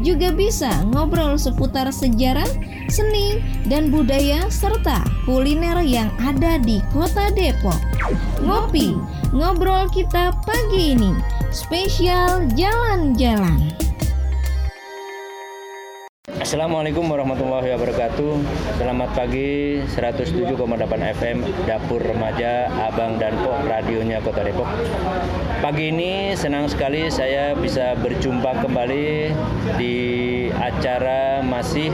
juga bisa ngobrol seputar sejarah, seni, dan budaya serta kuliner yang ada di kota Depok. Ngopi, ngobrol kita pagi ini, spesial jalan-jalan. Assalamualaikum warahmatullahi wabarakatuh. Selamat pagi 107,8 FM Dapur Remaja Abang dan Pok Radionya Kota Depok. Pagi ini senang sekali saya bisa berjumpa kembali Di acara masih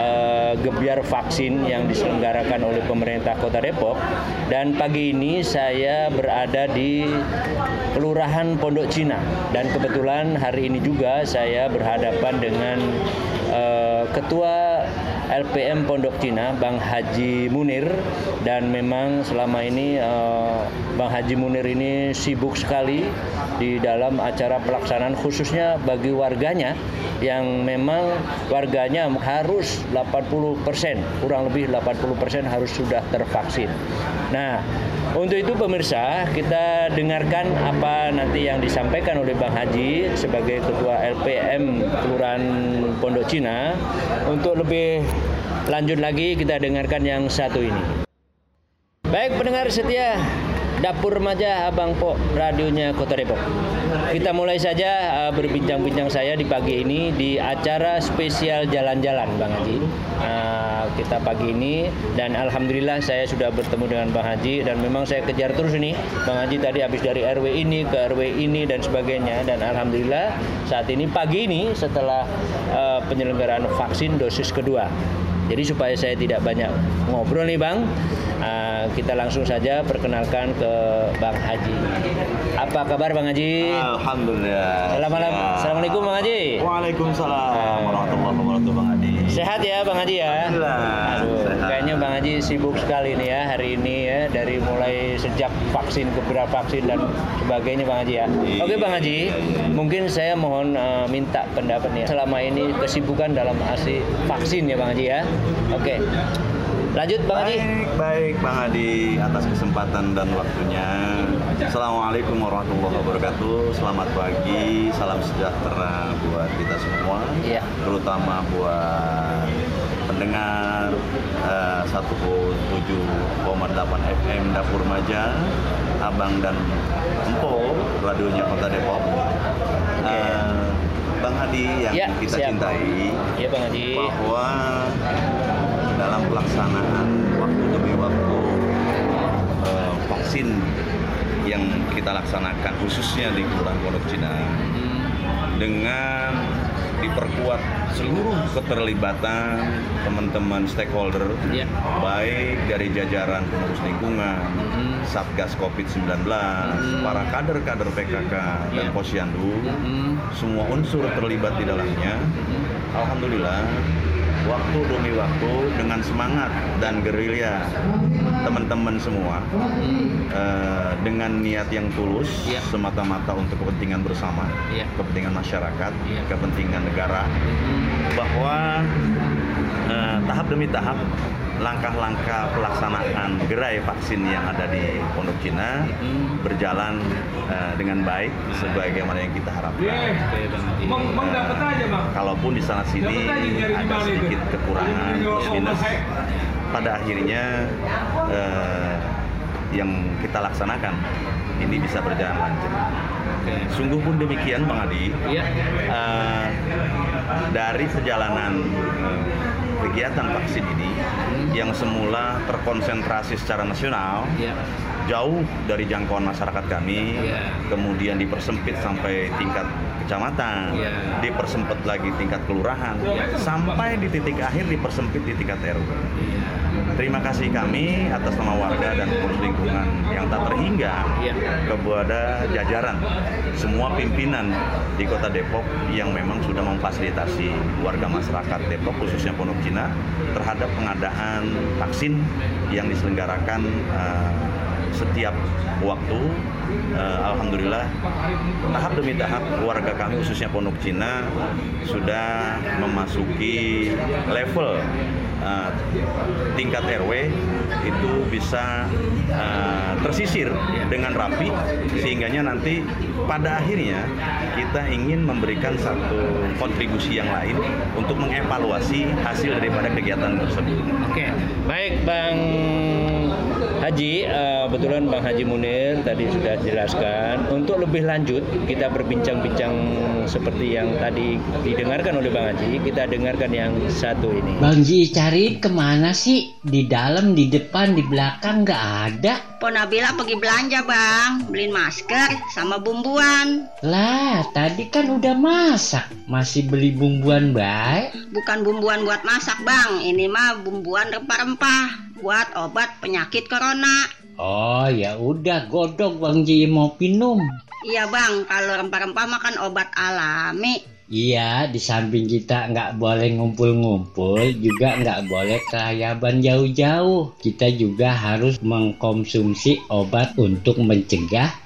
uh, gebiar vaksin yang diselenggarakan oleh pemerintah Kota Depok. Dan pagi ini saya berada di Kelurahan Pondok Cina. Dan kebetulan hari ini juga saya berhadapan dengan uh, Ketua LPM Pondok Cina Bang Haji Munir dan memang selama ini uh, Bang Haji Munir ini sibuk sekali di dalam acara pelaksanaan khususnya bagi warganya yang memang warganya harus 80% kurang lebih 80% harus sudah tervaksin. Nah, untuk itu pemirsa, kita dengarkan apa nanti yang disampaikan oleh Bang Haji sebagai Ketua LPM Kelurahan Pondok Cina. Untuk lebih lanjut lagi kita dengarkan yang satu ini. Baik pendengar setia Dapur Remaja Abang Po radionya Kota Depok. Kita mulai saja uh, berbincang-bincang saya di pagi ini di acara spesial jalan-jalan Bang Haji. Uh, kita pagi ini dan alhamdulillah saya sudah bertemu dengan Bang Haji dan memang saya kejar terus ini. Bang Haji tadi habis dari RW ini ke RW ini dan sebagainya dan alhamdulillah saat ini pagi ini setelah uh, penyelenggaraan vaksin dosis kedua. Jadi supaya saya tidak banyak ngobrol nih Bang, uh, kita langsung saja perkenalkan ke Bang Haji. Apa kabar Bang Haji? Alhamdulillah. Assalamualaikum, Assalamualaikum Bang Haji. Waalaikumsalam warahmatullahi wabarakatuh Bang Haji. Sehat ya Bang Haji ya? Alhamdulillah. Aduh, Sehat. kayaknya Bang Haji sibuk sekali nih ya hari ini ya dari mulai sejak vaksin ke vaksin dan sebagainya Bang Haji ya. Iya, Oke Bang Haji, iya, iya. mungkin saya mohon uh, minta pendapatnya selama ini kesibukan dalam asi vaksin ya Bang Haji ya. Oke. Lanjut Bang Haji. Baik, baik Bang Hadi atas kesempatan dan waktunya. Assalamualaikum warahmatullahi wabarakatuh. Selamat pagi, salam sejahtera buat kita semua. Iya. Terutama buat pendengar eh, 107,8 FM Dapur Maja, Abang dan Empo, radionya Kota Depok. Eh, Bang Hadi yang Iya, kita siap. cintai, Iya Bang Haji. bahwa dalam pelaksanaan waktu demi waktu eh, vaksin yang kita laksanakan khususnya di Kelurahan Pondok Cina dengan diperkuat seluruh keterlibatan teman-teman stakeholder Iya. baik dari jajaran pengurus lingkungan, Hmm. Satgas Covid-19, Hmm. para kader-kader PKK dan Iya. Posyandu, hmm, semua unsur terlibat di dalamnya. hmm. Alhamdulillah, waktu demi waktu dengan semangat dan gerilya teman-teman semua eh, dengan niat yang tulus Iya. semata-mata untuk kepentingan bersama, Iya. kepentingan masyarakat, Iya. kepentingan negara, Hmm. bahwa eh, tahap demi tahap langkah-langkah pelaksanaan gerai vaksin yang ada di Pondok Cina Hmm. berjalan eh, dengan baik sebagaimana yang kita harapkan. Aja bang. Kalaupun di sana sini ada sedikit kekurangan plus minus, pada akhirnya eh, yang kita laksanakan ini bisa berjalan lancar. Oke. Sungguh pun demikian, Bang Adi. Iya. Eh, dari perjalanan eh, kegiatan vaksin ini yang semula terkonsentrasi secara nasional Iya. jauh dari jangkauan masyarakat kami, Iya. kemudian dipersempit sampai tingkat kecamatan, Iya. dipersempit lagi tingkat kelurahan, sampai di titik akhir dipersempit di tingkat RW. Terima kasih kami atas nama warga dan pengurus lingkungan yang tak terhingga Iya. kepada jajaran semua pimpinan di Kota Depok yang memang sudah memfasilitasi warga masyarakat Depok khususnya Pondok Cina terhadap pengadaan vaksin yang diselenggarakan eh, setiap waktu Eh, Alhamdulillah tahap demi tahap warga kami khususnya Pondok Cina sudah memasuki level eh, tingkat RW itu bisa eh, tersisir dengan rapi sehingganya nanti pada akhirnya kita ingin memberikan satu kontribusi yang lain untuk mengevaluasi hasil daripada kegiatan tersebut. Oke, baik Bang Haji, eh, kebetulan Bang Haji Munir tadi sudah jelaskan. Untuk lebih lanjut, kita berbincang-bincang seperti yang tadi didengarkan oleh Bang Haji. Kita dengarkan yang satu ini. Bang Ji cari ke mana sih? Di dalam, di depan, di belakang nggak ada. Po Nabila pergi belanja bang, beliin masker sama bumbuan. Lah, tadi kan udah masak. Masih beli bumbuan baik. Bukan bumbuan buat masak bang, ini mah bumbuan rempah-rempah buat obat penyakit corona. Oh ya udah godok Bang Ji mau minum. Iya bang, kalau rempah-rempah makan obat alami. Iya, di samping kita nggak boleh ngumpul-ngumpul, juga nggak boleh kelayaban jauh-jauh. Kita juga harus mengkonsumsi obat untuk mencegah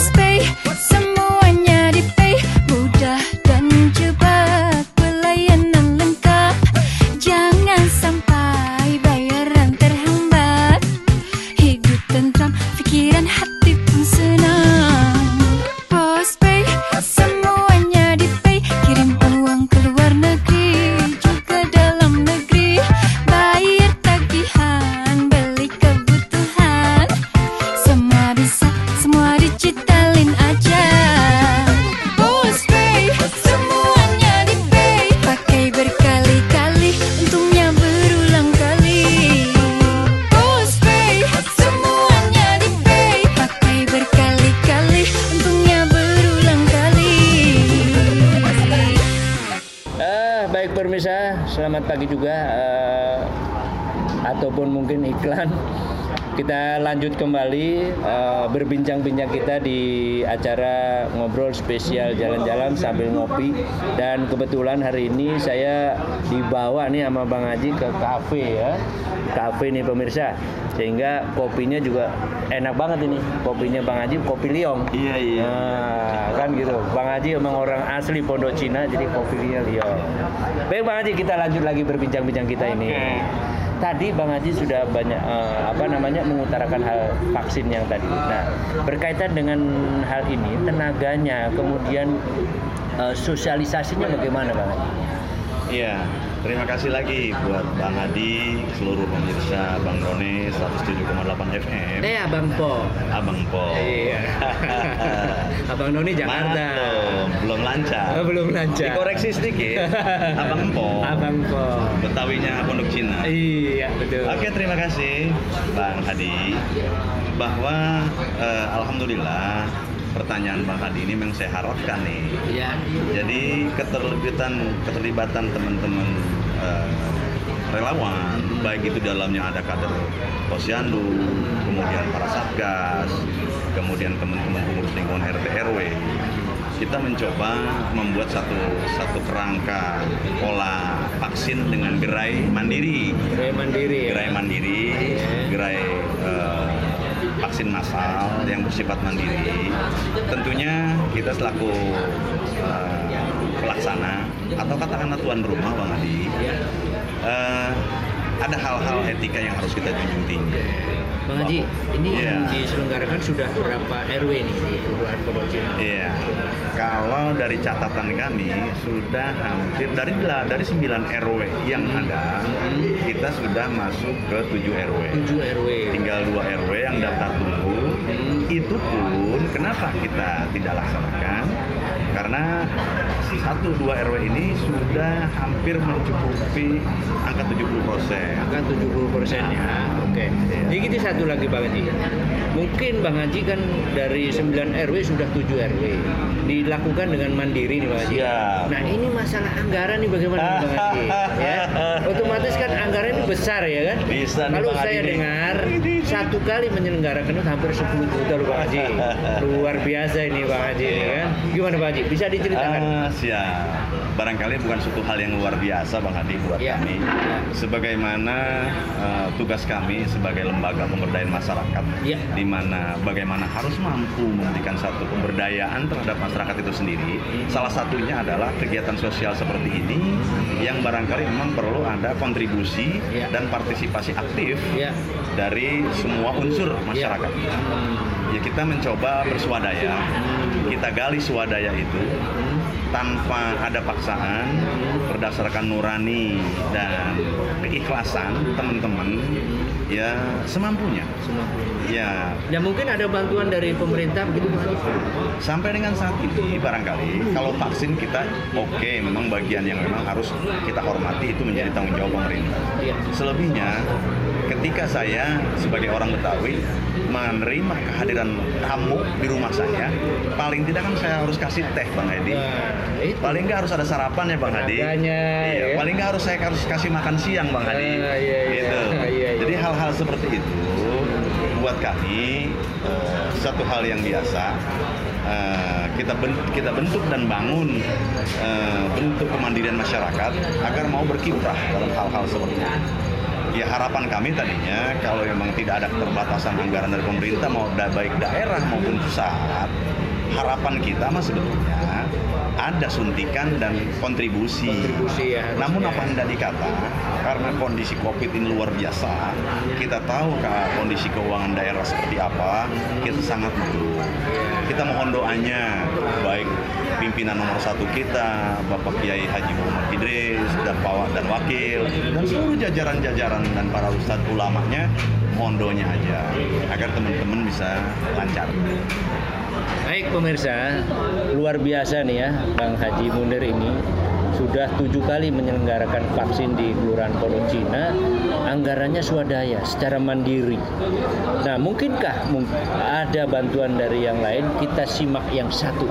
stay. Kita di acara ngobrol spesial jalan-jalan sambil ngopi dan kebetulan hari ini saya dibawa nih sama Bang Haji ke kafe ya. Kafe nih pemirsa. Sehingga kopinya juga enak banget ini. Kopinya Bang Haji kopi liong. Iya iya. Nah, kan gitu. Bang Haji emang orang asli Pondok Cina, jadi kopinya Leo. Baik Bang Haji, kita lanjut lagi berbincang-bincang kita ini. Tadi Bang Haji sudah banyak eh, apa namanya mengutarakan hal vaksin yang tadi. Nah, berkaitan dengan hal ini, tenaganya, kemudian eh, sosialisasinya bagaimana Bang? Iya, terima kasih lagi buat Bang Adi, seluruh pemirsa Bang Rone 107,8 FM. Eh, Abang Po. Abang Po. Iya. Abang Noni Jakarta. Maklum, belum lancar. Oh, belum lancar. Dikoreksi sedikit. Abang Po. Abang Po. Betawinya Pondok Cina. Iya, betul. Oke, terima kasih Bang Hadi. Bahwa eh, alhamdulillah pertanyaan Bang Hadi ini memang saya harapkan nih. Iya. Jadi keterlibatan keterlibatan teman-teman eh, relawan, baik itu dalamnya ada kader posyandu, kemudian para satgas, kemudian teman-teman pengurus lingkungan RT RW, kita mencoba membuat satu satu kerangka pola vaksin dengan gerai mandiri, Saya mandiri. ya? gerai mandiri, gerai eh, vaksin massal yang bersifat mandiri. Tentunya kita selaku eh, pelaksana atau katakanlah tuan rumah Bang Adi, eh, ada hal-hal etika yang harus kita junjung tinggi. Bang Haji, ini yang Iya. diselenggarakan sudah berapa RW nih di Kelurahan Pondok Cina? Iya. Kalau dari catatan kami sudah hampir dari dari 9 RW yang ada kita sudah masuk ke 7 RW. 7 RW. Tinggal 2 RW yang daftar tunggu. Itu pun kenapa kita tidak laksanakan? Karena satu dua RW ini sudah hampir mencukupi angka 70 persen. Angka 70 persen ya. Oke. Iya. Jadi kita satu lagi Bang Haji. Mungkin Bang Haji kan dari 9 RW sudah 7 RW. Dilakukan dengan mandiri nih Bang Haji. Siap. Nah ini masalah anggaran nih bagaimana nih, Bang Haji? ya. Otomatis kan anggaran ini besar ya kan? Bisa Kalau saya dengar satu kali menyelenggarakan itu hampir 10 juta loh Bang Haji. Luar biasa ini Bang Haji ini kan. Gimana Bang Haji? Bisa diceritakan? Ah, siap. Barangkali bukan suatu hal yang luar biasa Bang Hadi buat Iya. kami. Sebagaimana eh, tugas kami sebagai lembaga pemberdayaan masyarakat Iya. di mana bagaimana harus mampu memberikan satu pemberdayaan terhadap masyarakat itu sendiri. Salah satunya adalah kegiatan sosial seperti ini yang barangkali memang perlu ada kontribusi Iya. dan partisipasi aktif Ya. dari semua unsur masyarakat. Ya kita mencoba bersuadaya, kita gali swadaya itu tanpa ada paksaan, berdasarkan nurani dan keikhlasan teman-teman, ya semampunya. Ya Ya mungkin ada bantuan dari pemerintah begitu sampai dengan saat ini barangkali kalau vaksin kita oke, memang bagian yang memang harus kita hormati itu menjadi tanggung jawab pemerintah. Iya. Selebihnya, ketika saya sebagai orang Betawi menerima kehadiran tamu di rumah saya, paling tidak kan saya harus kasih teh Bang Edi. Nah. Paling nggak harus ada sarapan ya Bang Hadi. Iya, ya. paling nggak harus saya harus kasih makan siang Bang Hadi. Ah, iya, iya. Gitu. Iya, iya. Jadi hal-hal seperti itu buat kami eh, satu hal yang biasa. Eh, kita bentuk, kita bentuk dan bangun eh, bentuk kemandirian masyarakat agar mau berkiprah dalam hal-hal seperti itu. Ya harapan kami tadinya kalau memang tidak ada keterbatasan anggaran dari pemerintah mau da- baik daerah maupun pusat, harapan kita mah sebetulnya ada suntikan dan kontribusi. Kontribusi ya. Namun apa hendak dikata, karena kondisi COVID ini luar biasa, kita tahu Kak, kondisi keuangan daerah seperti apa, kita sangat butuh. Kita mohon doanya, baik pimpinan nomor satu kita, Bapak Kiai Haji Muhammad Idris, dan Pak dan Wakil, dan seluruh jajaran-jajaran dan para ustadz ulamanya, mohon doanya aja, agar teman-teman bisa lancar. Baik pemirsa, luar biasa nih ya Bang Haji Munir ini sudah tujuh kali menyelenggarakan vaksin di Kelurahan Pondok Cina, anggarannya swadaya secara mandiri. Nah, mungkinkah mung- ada bantuan dari yang lain? Kita simak yang satu.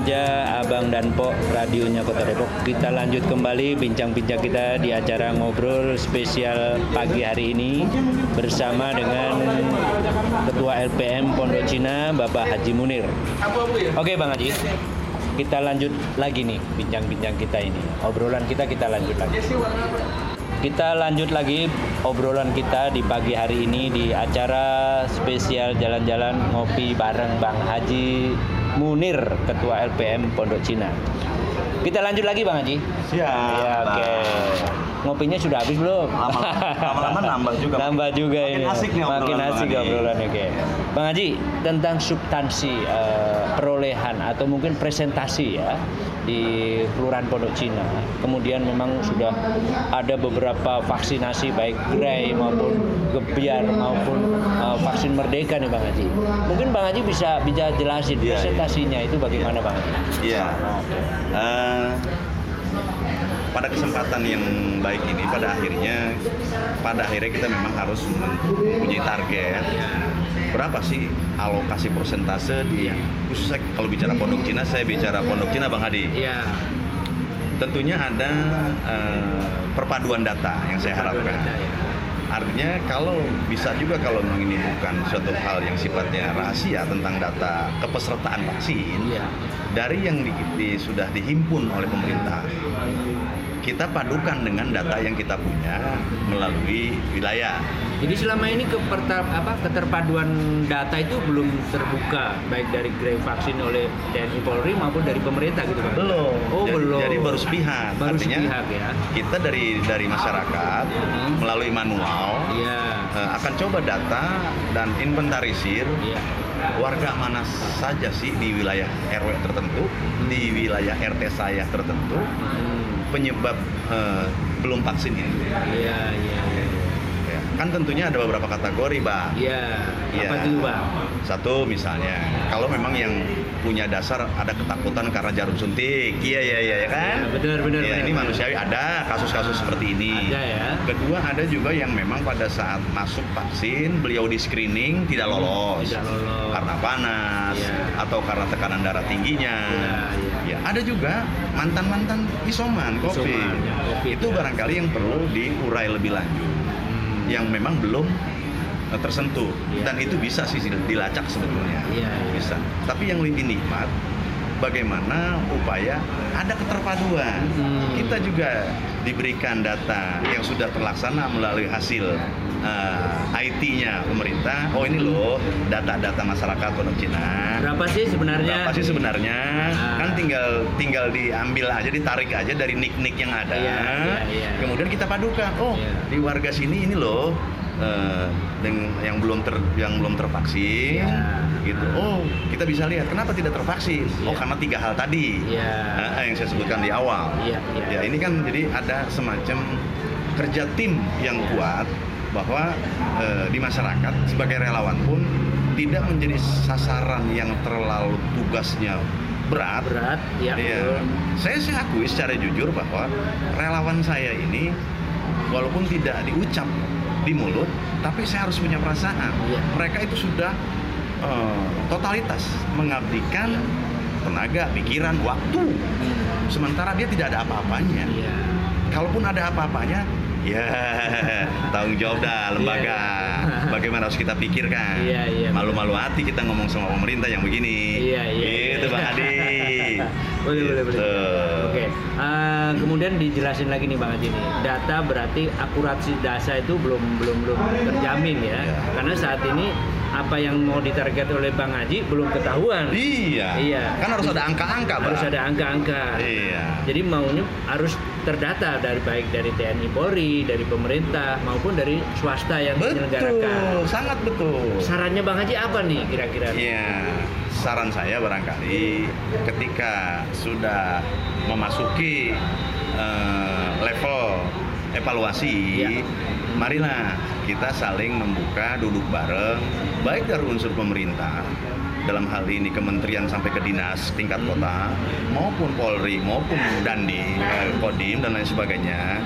Remaja Abang dan Pok radionya Kota Depok. Kita lanjut kembali bincang-bincang kita di acara ngobrol spesial pagi hari ini bersama dengan Ketua LPM Pondok Cina Bapak Haji Munir. Oke Bang Haji, kita lanjut lagi nih bincang-bincang kita ini. Obrolan kita kita lanjut lagi. Kita lanjut lagi obrolan kita di pagi hari ini di acara spesial jalan-jalan ngopi bareng Bang Haji Munir, Ketua LPM Pondok Cina. Kita lanjut lagi Bang Haji. Siap. Ya, oke. Ngopinya sudah habis belum? Lama- lama-lama nambah juga. Nambah juga Makin ini. asik nih Makin asik Bang Haji. obrolan oke. Bang Haji, tentang substansi eh, perolehan atau mungkin presentasi ya di Kelurahan Pondok Cina. Kemudian memang sudah ada beberapa vaksinasi baik Gray maupun Gebiar maupun eh, vaksin Merdeka nih Bang Haji. Mungkin Bang Haji bisa bisa jelasin Iya, iya. presentasinya itu bagaimana Bang Haji? Iya. Eh, pada kesempatan yang baik ini, pada akhirnya, pada akhirnya kita memang harus mempunyai target. Berapa sih alokasi persentase di khususnya kalau bicara Pondok Cina, saya bicara Pondok Cina Bang Hadi. Iya. Tentunya ada eh, perpaduan data yang saya harapkan. Artinya kalau bisa juga kalau memang ini bukan suatu hal yang sifatnya rahasia tentang data kepesertaan vaksin Iya. dari yang di, di- sudah dihimpun oleh pemerintah kita padukan dengan data yang kita punya melalui wilayah. Jadi selama ini keperta, apa, keterpaduan data itu belum terbuka baik dari Gray vaksin oleh TNI Polri maupun dari pemerintah gitu kan? Belum. Oh jadi, belum. Jadi baru sepihak. Baru Artinya sepihak ya. kita dari dari masyarakat Hmm. melalui manual Iya. eh, akan coba data dan inventarisir Iya. warga mana saja sih di wilayah RW tertentu, di wilayah RT saya tertentu Hmm. Penyebab eh, belum vaksin ini. Iya, iya. Ya, Kan tentunya ada beberapa kategori, Bang. Iya. Iya. Apa tuh, Bang? Satu misalnya, kalau memang yang punya dasar ada ketakutan karena jarum suntik, iya iya iya ya kan? Iya, benar, benar, benar, ini benar. manusiawi ada kasus-kasus seperti ini. Ada ya. Kedua ada juga yang memang pada saat masuk vaksin beliau di screening tidak lolos, Tidak lolos. karena panas Iya. atau karena tekanan darah tingginya. Iya, iya. Ya, ada juga mantan-mantan isoman COVID. Isoman, ya, COVID, Itu ya. barangkali yang perlu diurai lebih lanjut. Yang memang belum eh, tersentuh Iya. dan itu bisa sih dilacak sebetulnya Iya, iya. bisa tapi yang lebih nikmat bagaimana upaya ada keterpaduan Hmm. kita juga diberikan data yang sudah terlaksana melalui hasil eh, IT-nya pemerintah oh ini loh data-data masyarakat Pondok Cina Berapa sih sebenarnya? Berapa sih sebenarnya? Ah. Kan tinggal tinggal diambil aja, ditarik aja dari nik-nik yang ada. Iya, iya, iya. Kemudian kita padukan. Oh, Iya. di warga sini ini loh dengan yang belum ter yang belum tervaksin. Iya. Gitu. Oh, kita bisa lihat kenapa tidak tervaksin? Oh, Iya. karena tiga hal tadi. Iya. Ah, yang saya sebutkan di awal. Iya, iya. Ya, ini kan jadi ada semacam kerja tim yang Iya. kuat bahwa eh, di masyarakat sebagai relawan pun tidak menjadi sasaran yang terlalu tugasnya berat. Berat, ya. Betul. Saya saya akui secara jujur bahwa relawan saya ini walaupun tidak diucap di mulut, tapi saya harus punya perasaan. Iya. Mereka itu sudah eh, totalitas mengabdikan tenaga, pikiran, waktu. Hmm. Sementara dia tidak ada apa-apanya. Iya. Kalaupun ada apa-apanya, ya tanggung jawab dah lembaga. Iya. Bagaimana harus kita pikirkan? Iya, iya. Malu-malu hati kita ngomong sama pemerintah yang begini. Iya, iya. Gitu, Bang Adi. boleh, boleh, boleh. Gitu. Oke. Eh, kemudian dijelasin lagi nih Bang Haji nih. Data berarti akurasi data itu belum belum belum terjamin ya. Iya. Karena saat ini apa yang mau ditarget oleh Bang Haji belum ketahuan. Iya. Iya. Kan harus ada angka-angka. Harus ada angka-angka. Iya. Jadi maunya harus terdata dari baik dari TNI Polri, dari pemerintah maupun dari swasta yang Betul, menyelenggarakan. sangat betul. Sarannya Bang Haji apa nih kira-kira? Iya, saran saya barangkali ketika sudah memasuki eh, level evaluasi, Iya. marilah kita saling membuka, duduk bareng, baik dari unsur pemerintah dalam hal ini kementerian sampai ke dinas tingkat kota maupun Polri maupun Dandi, eh, Kodim dan lain sebagainya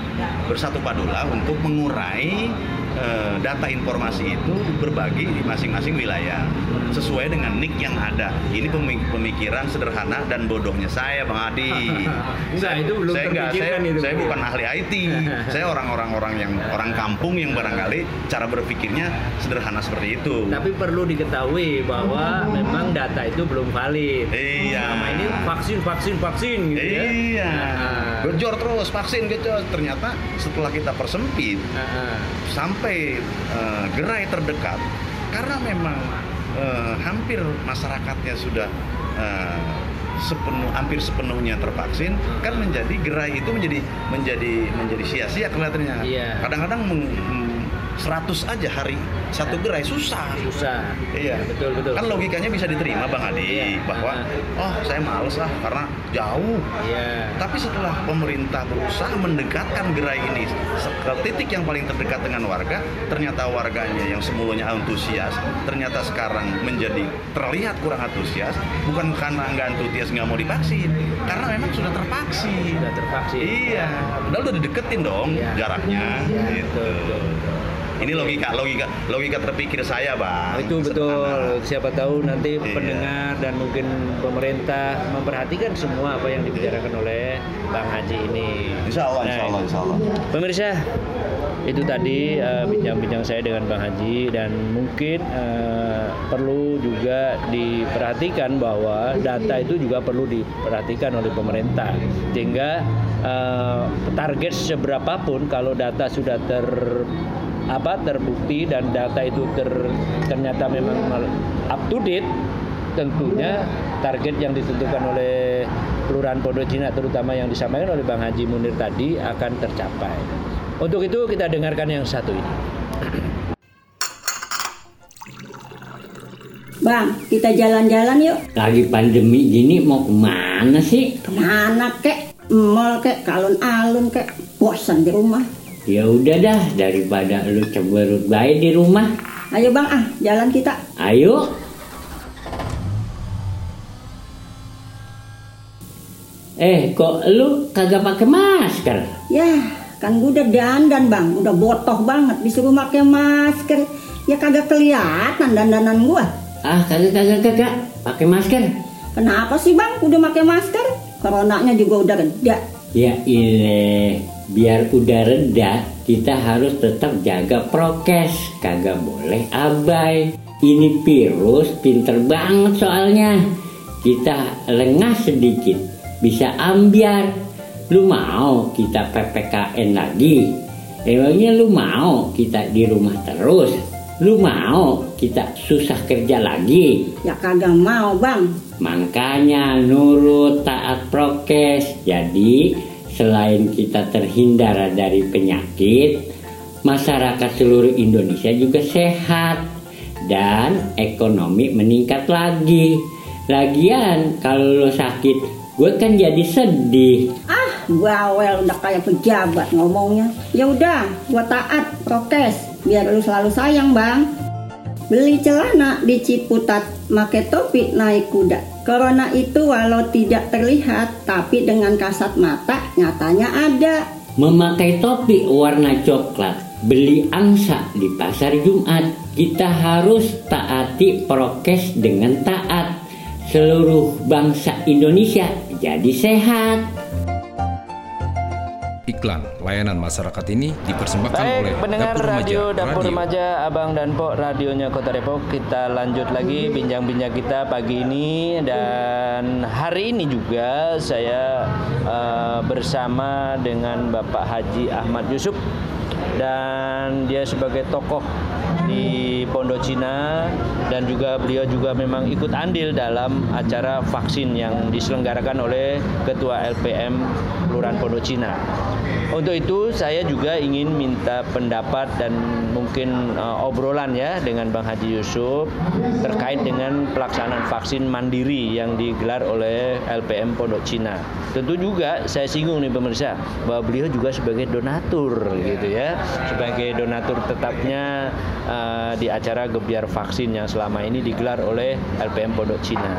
bersatu padulah untuk mengurai eh, data informasi itu berbagi di masing-masing wilayah sesuai dengan nick yang ada. Ini pemi- pemikiran sederhana dan bodohnya saya, Bang Adi. Enggak, itu belum saya enggak, saya, itu. saya bukan ahli IT. saya orang-orang orang yang orang kampung yang barangkali cara berpikirnya sederhana seperti itu. Tapi perlu diketahui bahwa memang data itu belum valid. Iya. Selama ini vaksin, vaksin, vaksin gitu ya. Iya. Nah. Gejor terus vaksin gejor. Ternyata setelah kita persempit Nah, sampai eh, gerai terdekat karena memang eh, hampir masyarakatnya sudah eh, sepenuh hampir sepenuhnya tervaksin kan menjadi gerai itu menjadi menjadi menjadi sia-sia kelihatannya. Iya. Kadang-kadang meng- mm, 100 aja hari satu gerai susah. susah. Iya. Betul, betul. Kan logikanya bisa diterima Bang Adi Iya. bahwa oh saya males lah karena jauh. Iya. Tapi setelah pemerintah berusaha mendekatkan gerai ini ke titik yang paling terdekat dengan warga, ternyata warganya yang semulanya antusias, ternyata sekarang menjadi terlihat kurang antusias, bukan karena nggak antusias nggak mau divaksin, karena memang sudah tervaksin. Sudah tervaksin. Iya, padahal udah dideketin dong Iya. jaraknya. Iya, gitu. betul, betul, betul. Ini logika, logika, logika terpikir saya, bang. Itu Sederhana. betul. Siapa tahu nanti Iya. pendengar dan mungkin pemerintah memperhatikan semua apa yang dibicarakan oleh Bang Haji ini. Insya Allah, Nah, insya Allah, insya Allah. Pemirsa, itu tadi eh, bincang-bincang saya dengan Bang Haji dan mungkin eh, perlu juga diperhatikan bahwa data itu juga perlu diperhatikan oleh pemerintah sehingga eh, target seberapapun kalau data sudah ter apa terbukti dan data itu ter, ternyata memang up to date tentunya target yang ditentukan oleh Kelurahan Pondok Cina terutama yang disampaikan oleh Bang Haji Munir tadi akan tercapai. Untuk itu kita dengarkan yang satu ini. Bang, kita jalan-jalan yuk. Lagi pandemi gini mau ke mana sih? Ke mana kek? Mall kek, alun-alun kek. Bosan di rumah. Ya udah dah daripada lu ceberut baik di rumah. Ayo bang ah, jalan kita. Ayo. Eh, kok lu kagak pakai masker? Ya, kan gue udah dandan bang, udah botoh banget disuruh pakai masker. Ya kagak kelihatan dandanan gua. Ah, kagak kagak kagak pakai masker. Kenapa sih bang udah pakai masker? Coronanya juga udah reda. Ya ile, biar udah reda, kita harus tetap jaga prokes, kagak boleh abai. Ini virus pinter banget soalnya. Kita lengah sedikit, bisa ambiar. Lu mau kita PPKN lagi? Emangnya lu mau kita di rumah terus? Lu mau kita susah kerja lagi? Ya kagak mau bang. Makanya nurut taat prokes. Jadi selain kita terhindar dari penyakit, masyarakat seluruh Indonesia juga sehat dan ekonomi meningkat lagi. Lagian kalau lo sakit, gue kan jadi sedih. Ah, bawel udah kayak pejabat ngomongnya. Ya udah, gua taat prokes biar lu selalu sayang, Bang. Beli celana di Ciputat, make topi naik kuda. Corona itu walau tidak terlihat, tapi dengan kasat mata nyatanya ada. Memakai topi warna coklat, beli angsa di pasar Jumat. Kita harus taati prokes dengan taat. Seluruh bangsa Indonesia jadi sehat. Iklan layanan masyarakat ini dipersembahkan oleh Baik, pendengar Dapur Remaja radio Dapur Radio. Remaja Abang dan Pok radionya Kota Depok. Kita lanjut lagi bincang-bincang kita pagi ini dan hari ini juga saya eh, bersama dengan Bapak Haji Ahmad Yusuf dan dia sebagai tokoh di Pondok Cina dan juga beliau juga memang ikut andil dalam acara vaksin yang diselenggarakan oleh Ketua LPM Kelurahan Pondok Cina. Untuk itu saya juga ingin minta pendapat dan mungkin uh, obrolan ya dengan Bang Haji Yusuf terkait dengan pelaksanaan vaksin mandiri yang digelar oleh LPM Pondok Cina. Tentu juga saya singgung nih pemirsa bahwa beliau juga sebagai donatur gitu ya, sebagai donatur tetapnya uh, di acara gebiar vaksin yang selama ini digelar oleh LPM Pondok Cina.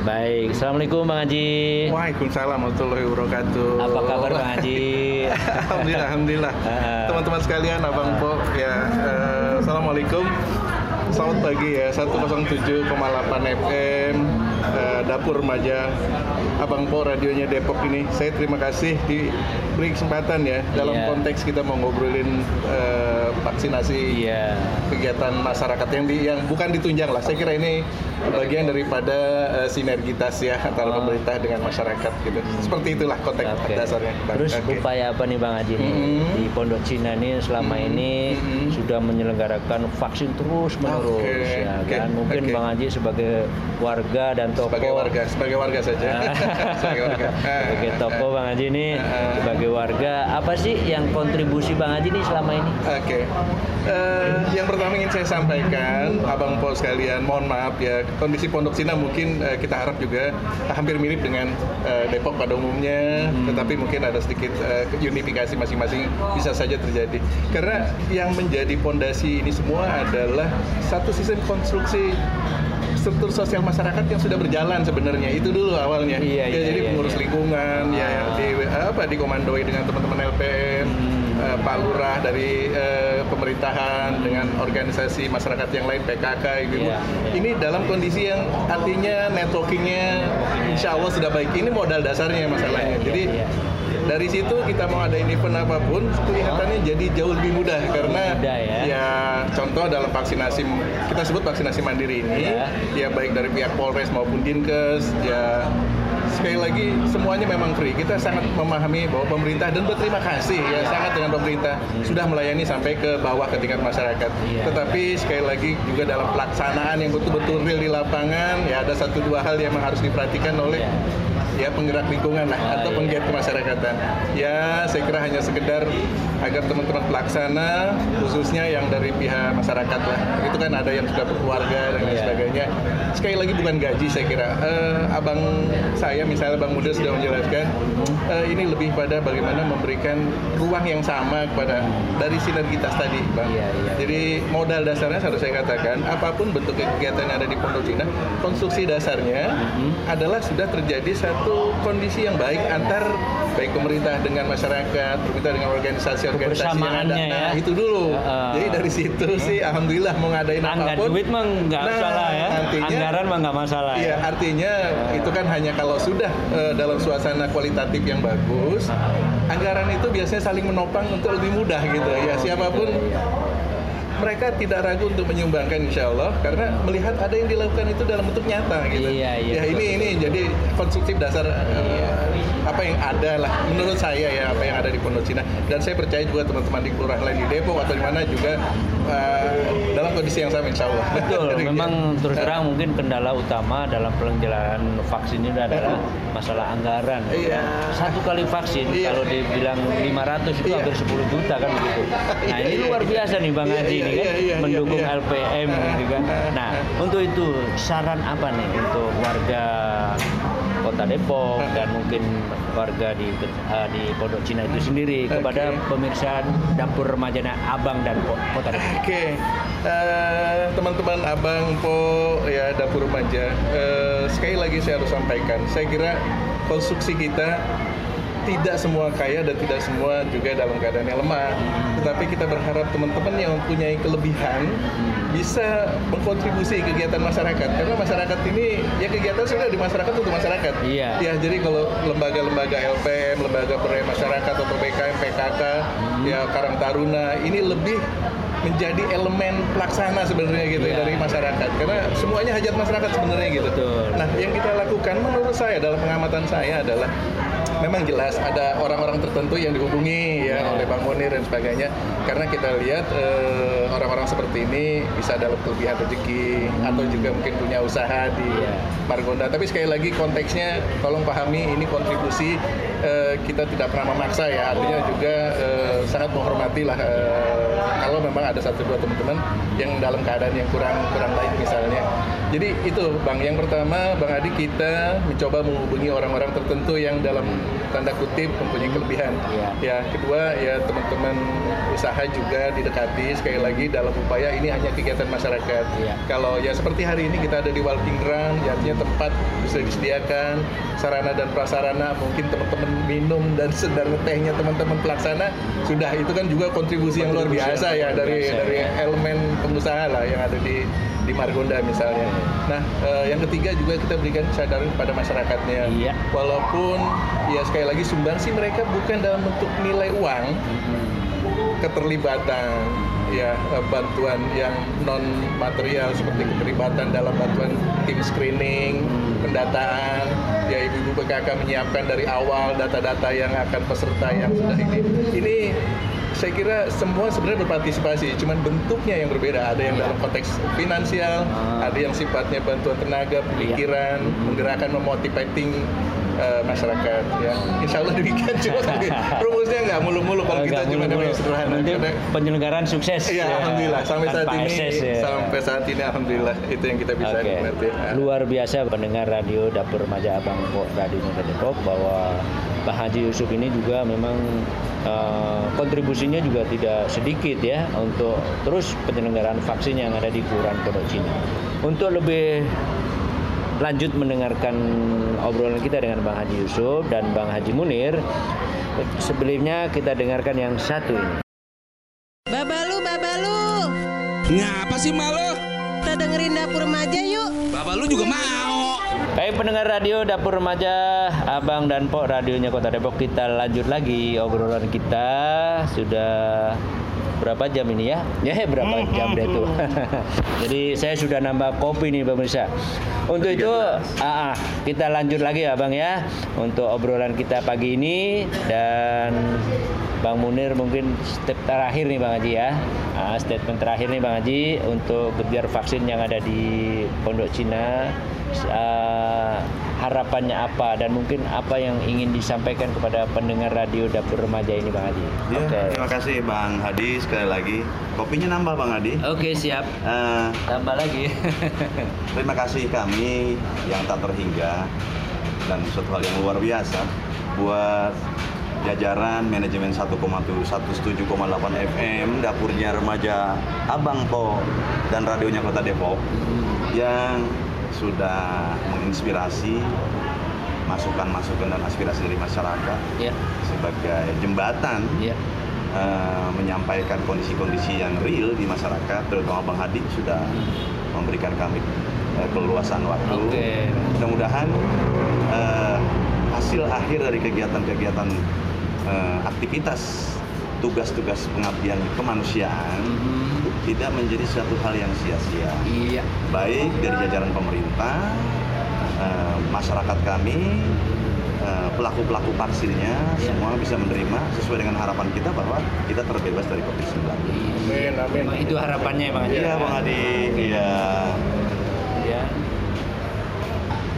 Baik, assalamualaikum Bang Haji. Waalaikumsalam warahmatullahi wabarakatuh. Apa kabar Bang Haji? alhamdulillah, alhamdulillah. Ah. Teman-teman sekalian, Abang Po, ya, eh, assalamualaikum. selamat pagi ya 107,8 FM eh, Dapur Remaja Abang Po radionya Depok ini. Saya terima kasih diberi kesempatan ya dalam Iya. konteks kita mau ngobrolin eh, vaksinasi Iya. kegiatan masyarakat yang di, yang bukan ditunjang lah. Saya kira ini bagian daripada eh, sinergitas ya antara Oh. pemerintah dengan masyarakat gitu. Seperti itulah konteks Oke. dasarnya. Bang. Terus Oke. upaya apa nih Bang Haji nih? Mhm. di Pondok Cina ini selama Mhm. ini Mhm. sudah menyelenggarakan vaksin terus menerus Oke, ya kan. Mungkin oke. Bang Haji sebagai warga dan tokoh sebagai warga, sebagai warga saja. sebagai warga. Ah. sebagai tokoh Bang Haji ini Ah. sebagai warga apa sih yang kontribusi Bang Haji nih selama ini? Oke, Eh, yang pertama ingin saya sampaikan, abang po sekalian, mohon maaf ya, kondisi Pondok Cina mungkin eh, kita harap juga hampir mirip dengan eh, Depok pada umumnya, tetapi mungkin ada sedikit eh, unifikasi masing-masing bisa saja terjadi. Karena yang menjadi pondasi ini semua adalah satu sistem konstruksi struktur sosial masyarakat yang sudah berjalan sebenarnya itu dulu awalnya Iya, ya, iya, jadi iya, pengurus iya. lingkungan ya Ah. di apa dikomandoi dengan teman-teman LPM Hmm. eh, Pak Lurah dari eh, pemerintahan dengan organisasi masyarakat yang lain PKK ibu Iya, iya. ini dalam kondisi yang artinya networkingnya insya Allah sudah baik ini modal dasarnya masalahnya Iya, iya, jadi iya. Dari situ kita mau ada event apa pun kelihatannya jadi jauh lebih mudah karena Mudah ya. contoh dalam vaksinasi kita sebut vaksinasi mandiri ini Ya. ya baik dari pihak Polres maupun Dinkes ya sekali lagi semuanya memang free kita sangat memahami bahwa pemerintah dan berterima kasih ya sangat dengan pemerintah sudah melayani sampai ke bawah ke tingkat masyarakat Iya. tetapi sekali lagi juga dalam pelaksanaan yang betul-betul real di lapangan ya ada satu dua hal yang harus diperhatikan oleh Iya. Ya penggerak lingkungan lah Ah, atau iya. penggiat kemasyarakatan. Ya, saya kira hanya sekedar agar teman-teman pelaksana khususnya yang dari pihak masyarakat lah. Itu kan ada yang sudah berkeluarga dan lain Iya. sebagainya. Sekali lagi bukan gaji saya kira. Eh, abang saya misalnya Bang Muda sudah menjelaskan eh, ini lebih pada bagaimana memberikan ruang yang sama kepada dari sinergitas tadi, Bang. Iya, iya. Jadi modal dasarnya harus saya katakan apa pun bentuk kegiatan yang ada di Pondok Cina, konstruksi dasarnya Mhm. adalah sudah terjadi satu kondisi yang baik antar baik pemerintah dengan masyarakat, pemerintah dengan organisasi-organisasi yang ada. Kebersamaannya ya. Nah, itu dulu. Heeh. Jadi dari situ sih alhamdulillah mau ngadain Angga apa pun. duit mah nggak Nah, salah ya. nantinya- Anggaran mah nggak masalah Iya, ya. artinya itu kan hanya kalau sudah eh, dalam suasana kualitatif yang bagus, anggaran itu biasanya saling menopang untuk lebih mudah gitu. Ya siapa pun mereka tidak ragu untuk menyumbangkan insya Allah karena melihat ada yang dilakukan itu dalam bentuk nyata gitu. Iya, iya, Ya betul, ini ini jadi konstruktif dasar eh, apa yang ada lah menurut saya ya apa yang ada di Pondok Cina. Dan saya percaya juga teman-teman di kelurahan lain di Depok atau di mana juga dalam kondisi yang sama insya Allah. Betul, memang terus Eh, terang mungkin kendala utama dalam penyelenggaraan vaksin ini adalah masalah anggaran. Iya. Satu kali vaksin Iya. kalau dibilang 500 itu Iya. hampir 10 juta kan begitu. Nah, Iya, ini iya, luar iya. biasa nih Bang Iya, Haji iya, ini kan iya, iya, mendukung iya. LPM gitu kan. Nah, untuk itu saran apa nih untuk warga Kota Depok dan mungkin warga di eh, di Pondok Cina itu sendiri kepada Oke. pemirsa dapur remaja Abang dan Po- Kota Depok. Oke, Eh, teman-teman abang po ya dapur remaja, eh, sekali lagi saya harus sampaikan, saya kira konstruksi kita tidak semua kaya dan tidak semua juga dalam keadaan yang lemah. Tetapi kita berharap teman-teman yang mempunyai kelebihan bisa mengkontribusi kegiatan masyarakat karena masyarakat ini ya kegiatan sudah di masyarakat untuk masyarakat. Iya. Ya jadi kalau lembaga-lembaga LPM, lembaga berdaya masyarakat atau BKM, PKK, ya Karang Taruna ini lebih menjadi elemen pelaksana sebenarnya gitu ya Iya. dari masyarakat karena semuanya hajat masyarakat sebenarnya gitu. Betul. Nah, yang kita lakukan menurut saya dalam pengamatan saya adalah memang jelas ada orang-orang tertentu yang dihubungi ya Iya. oleh Bang Munir dan sebagainya karena kita lihat eh, orang-orang seperti ini bisa dapat kelebihan rezeki atau juga mungkin punya usaha di Iya. Margonda. Tapi sekali lagi konteksnya tolong pahami ini kontribusi eh, kita tidak pernah memaksa ya. Artinya juga eh, sangat menghormati lah eh, kalau memang ada satu dua teman-teman yang dalam keadaan yang kurang kurang baik misalnya. Jadi itu Bang, yang pertama Bang Adi kita mencoba menghubungi orang-orang tertentu yang dalam tanda kutip mempunyai kelebihan. Iya. Ya, kedua ya teman-teman usaha juga didekati sekali lagi dalam upaya ini hanya kegiatan masyarakat. Iya. Kalau ya seperti hari ini kita ada di Walking Run, ya artinya tempat bisa disediakan sarana dan prasarana mungkin teman-teman minum dan sedar tehnya teman-teman pelaksana sudah itu kan juga kontribusi yang luar biasa yang ya luar dari biasa, dari ya. elemen pengusaha lah yang ada di di Margonda misalnya. Nah, eh, yang ketiga juga kita berikan kesadaran kepada masyarakatnya. Iya. Walaupun ya sekali lagi sumbangsi mereka bukan dalam bentuk nilai uang, keterlibatan ya eh, bantuan yang non material seperti keterlibatan dalam bantuan tim screening, pendataan, ya ibu-ibu PKK menyiapkan dari awal data-data yang akan peserta yang sudah ini. Ini saya kira semua sebenarnya berpartisipasi, cuman bentuknya yang berbeda. Ada yang dalam konteks finansial, ada yang sifatnya bantuan tenaga, pemikiran, menggerakkan, memotivating eh, masyarakat. Ya, Insya Allah demikian. Cuma rumusnya nggak mulu-mulu kalau kita Nggak cuma yang sederhana. Nanti Karena- penyelenggaraan sukses. Iya, ya. alhamdulillah sampai saat ini ekses, ya. sampai saat ini alhamdulillah itu yang kita bisa nikmati. Nah. Luar biasa pendengar radio Dapur Remaja Abang Radio Kota Depok bahwa Pak Haji Yusuf ini juga memang eh, kontribusinya juga tidak sedikit ya untuk terus penyelenggaraan vaksin yang ada di Kelurahan Pondok Cina. Untuk lebih lanjut mendengarkan obrolan kita dengan Bang Haji Yusuf dan Bang Haji Munir, sebelumnya kita dengarkan yang satu ini. Babalu, babalu, Ngapa sih malu? kita dengerin dapur remaja yuk. Bapak lu juga mau. Baik pendengar radio Dapur Remaja Abang dan Pok radionya Kota Depok kita lanjut lagi obrolan kita sudah berapa jam ini ya? Ya berapa jam deh tuh. Jadi saya sudah nambah kopi nih pemirsa. Untuk itu ah, ah, kita lanjut lagi ya Bang ya untuk obrolan kita pagi ini dan Bang Munir mungkin step terakhir nih Bang Haji ya. Ah, statement terakhir nih Bang Haji untuk gebiar vaksin yang ada di Pondok Cina ah, harapannya apa dan mungkin apa yang ingin disampaikan kepada pendengar radio Dapur Remaja ini Bang Haji. Ya, Oke. terima kasih Bang Hadi sekali lagi. Kopinya nambah Bang Hadi. Oke, siap. Eh, Tambah lagi. terima kasih kami yang tak terhingga dan suatu hal yang luar biasa buat jajaran manajemen 1,7 107,8 FM dapurnya remaja Abang Po dan radionya Kota Depok yang sudah menginspirasi masukan-masukan dan aspirasi dari masyarakat ya, sebagai jembatan ya. eh, menyampaikan kondisi-kondisi yang real di masyarakat, terutama Bang Hadi sudah memberikan kami eh, keleluasan waktu. Oke. Mudah-mudahan eh, hasil akhir dari kegiatan-kegiatan eh, aktivitas tugas-tugas pengabdian kemanusiaan tidak menjadi suatu hal yang sia-sia. Iya. Baik dari jajaran pemerintah, eh, masyarakat kami, eh, pelaku-pelaku vaksinnya Iya. semua bisa menerima sesuai dengan harapan kita bahwa kita terbebas dari COVID-19. Amin, amin. Itu harapannya Bang Haji. Iya, Bang Adi. Iya. Ya.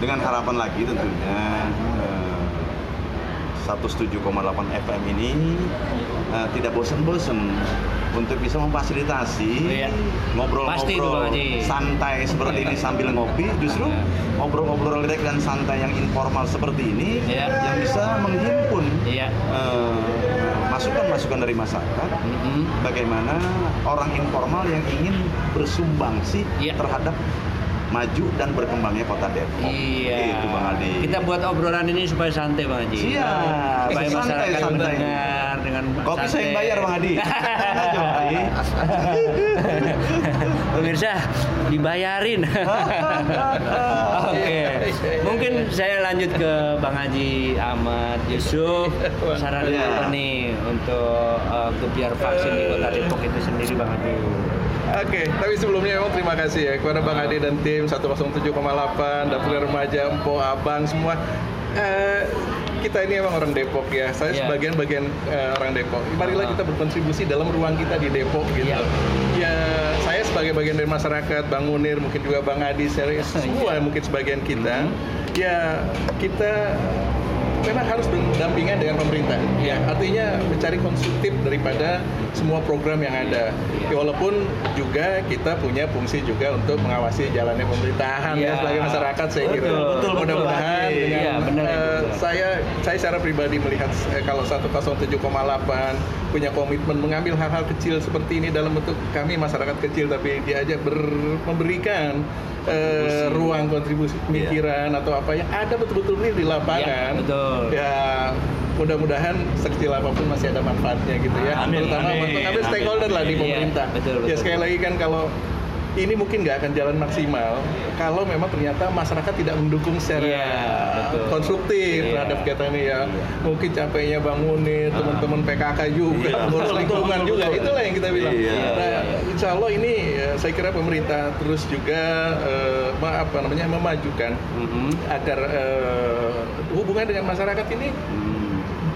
Dengan harapan lagi tentunya eh, 107,8 FM ini eh, tidak bosan-bosan untuk bisa memfasilitasi Iya. Ngobrol-ngobrol Haji. santai seperti ini sambil ngopi justru Iya. ngobrol-ngobrol rileks dan santai yang informal seperti ini Iya. yang bisa menghimpun Iya. eh, masukan-masukan dari masyarakat Mm-mm. bagaimana orang informal yang ingin bersumbangsi Iya. terhadap maju dan berkembangnya kota Depok. Iya. Itu Bang Adi. Kita buat obrolan ini supaya santai Bang Haji. Siap. Supaya Santai, masyarakat santai. mendengar dengan Kopi saya santai. yang bayar Bang Adi. Pemirsa dibayarin. Oke. Mungkin saya lanjut ke Bang Haji Ahmad Yusuf. Saran Iya. apa nih untuk uh, gebiar vaksin di Kota Depok itu sendiri Bang Haji? Oke, tapi sebelumnya memang terima kasih ya kepada Bang Ade dan tim 107,8, Dapur Remaja, Empo, Abang semua. Eh, kita ini emang orang Depok ya. Saya Iya. sebagian bagian eh, orang Depok. Marilah Ah. kita berkontribusi dalam ruang kita di Depok gitu. Iya. Ya, saya sebagai bagian dari masyarakat, Bang Munir, mungkin juga Bang Adi, saya semua Iya. mungkin sebagian kita. Hmm. Ya, kita memang harus ber- berdampingan dengan pemerintah. Ya, artinya mencari konstruktif daripada semua program yang ada. Ya, walaupun juga kita punya fungsi juga untuk mengawasi jalannya pemerintahan ya, Iya. sebagai masyarakat saya kira. Betul, Mudah-mudahan Haji. dengan benar, eh, betul. saya saya secara pribadi melihat eh, kalau 107,8 punya komitmen mengambil hal-hal kecil seperti ini dalam bentuk kami masyarakat kecil tapi diajak ber- memberikan eh, ruang kontribusi pemikiran atau apa yang ada betul-betul real di lapangan. Iya, betul. Ya mudah-mudahan sekecil apa pun masih ada manfaatnya gitu ya. Amin, Terutama amin, untuk ambil amin. stakeholder lah di Iya, pemerintah. betul, Ya betul. sekali lagi kan kalau ini mungkin nggak akan jalan maksimal kalau memang ternyata masyarakat tidak mendukung secara Iya, betul. konstruktif Iya. terhadap kegiatan ini ya. Mungkin capeknya Bang Munir, teman-teman PKK juga, Iya, ngurus lingkungan juga. Itulah yang kita bilang. Iya, Nah, iya. insya Allah ini eh, saya kira pemerintah terus juga eh, apa namanya memajukan Mhm. agar eh, hubungan dengan masyarakat ini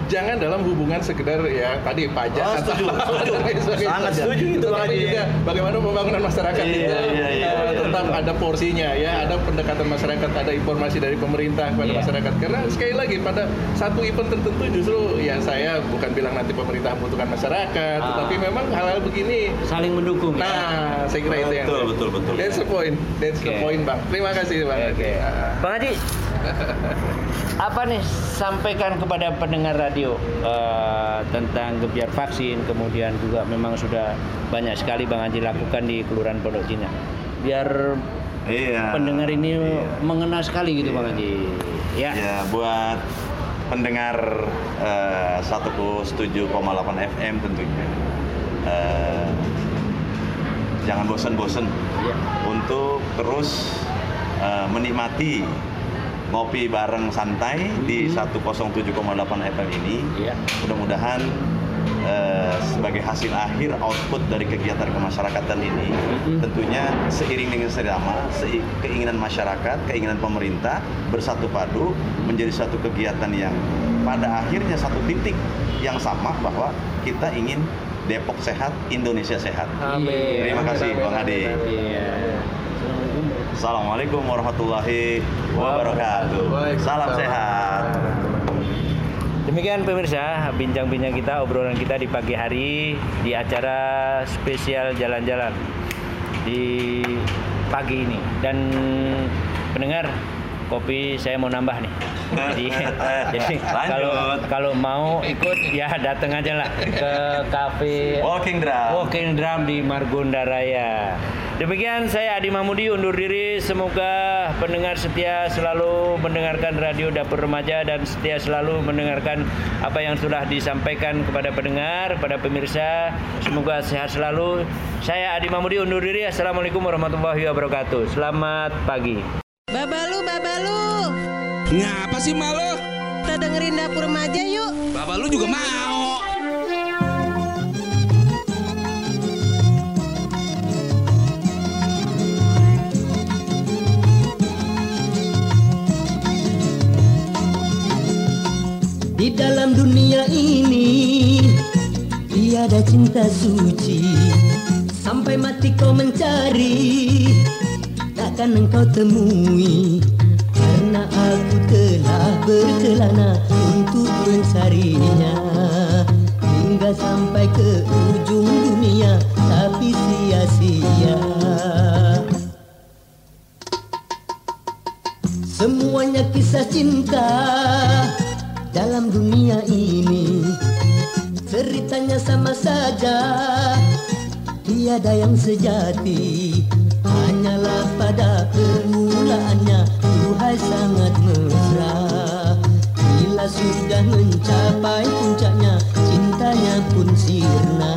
jangan dalam hubungan sekedar ya tadi pajak Oh, atau setuju, setuju. lain sebagainya Sangat setuju itu, Bang Haji. juga bagaimana pembangunan masyarakat Iya, itu iya, iya, eh, iya. tetap ada porsinya ya ada pendekatan masyarakat ada informasi dari pemerintah kepada Iya. masyarakat karena sekali lagi pada satu event tertentu justru ya saya bukan bilang nanti pemerintah membutuhkan masyarakat Ah. tetapi memang hal-hal begini Saling mendukung. ya? nah saya kira itu yang Betul, betul, betul. that's the point that's the Oke. point bang terima kasih bang Oke, oke. Ah. Bang Haji, apa nih sampaikan kepada pendengar radio eh, tentang gebiar vaksin, kemudian juga memang sudah banyak sekali Bang Haji lakukan di Kelurahan Pondok Cina. Biar Iya. pendengar ini Iya. mengena sekali gitu Bang Haji. Ya. Ya, buat pendengar eh, 107,8 FM tentunya. eh, jangan bosan-bosan Iya. untuk terus eh, menikmati ngopi bareng santai di 107,8 FM ini. Iya. Mudah-mudahan eh, sebagai hasil akhir output dari kegiatan kemasyarakatan ini Mhm. tentunya seiring dengan serama sei- keinginan masyarakat, keinginan pemerintah bersatu padu menjadi satu kegiatan yang pada akhirnya satu titik yang sama bahwa kita ingin Depok sehat, Indonesia sehat. Amin. Terima kasih Bang Ade. Assalamualaikum warahmatullahi wabarakatuh. Salam sehat. Demikian pemirsa, bincang-bincang kita, obrolan kita di pagi hari di acara spesial jalan-jalan di pagi ini. Dan pendengar, kopi saya mau nambah nih. Jadi, jadi kalau kalau mau ikut ya datang aja lah ke kafe Walking drum. Walking Drum di Margonda Raya. Demikian saya Adi Mahmudi undur diri. Semoga pendengar setia selalu mendengarkan radio Dapur Remaja dan setia selalu mendengarkan apa yang sudah disampaikan kepada pendengar, pada pemirsa. Semoga sehat selalu. Saya Adi Mahmudi undur diri. Assalamualaikum warahmatullahi wabarakatuh. Selamat pagi. Babalu, babalu. Ngapa sih malu? Kita dengerin dapur remaja yuk. Bapak lu juga mau. Di dalam dunia ini Tiada cinta suci Sampai mati kau mencari Takkan engkau temui Karena aku telah berkelana Untuk mencarinya. Hingga sampai ke ujung dunia Tapi sia-sia. Semuanya kisah cinta dalam dunia ini. Ceritanya sama saja Tiada yang sejati pada permulaannya Tuhai sangat mesra. Bila sudah mencapai puncaknya Cintanya pun sirna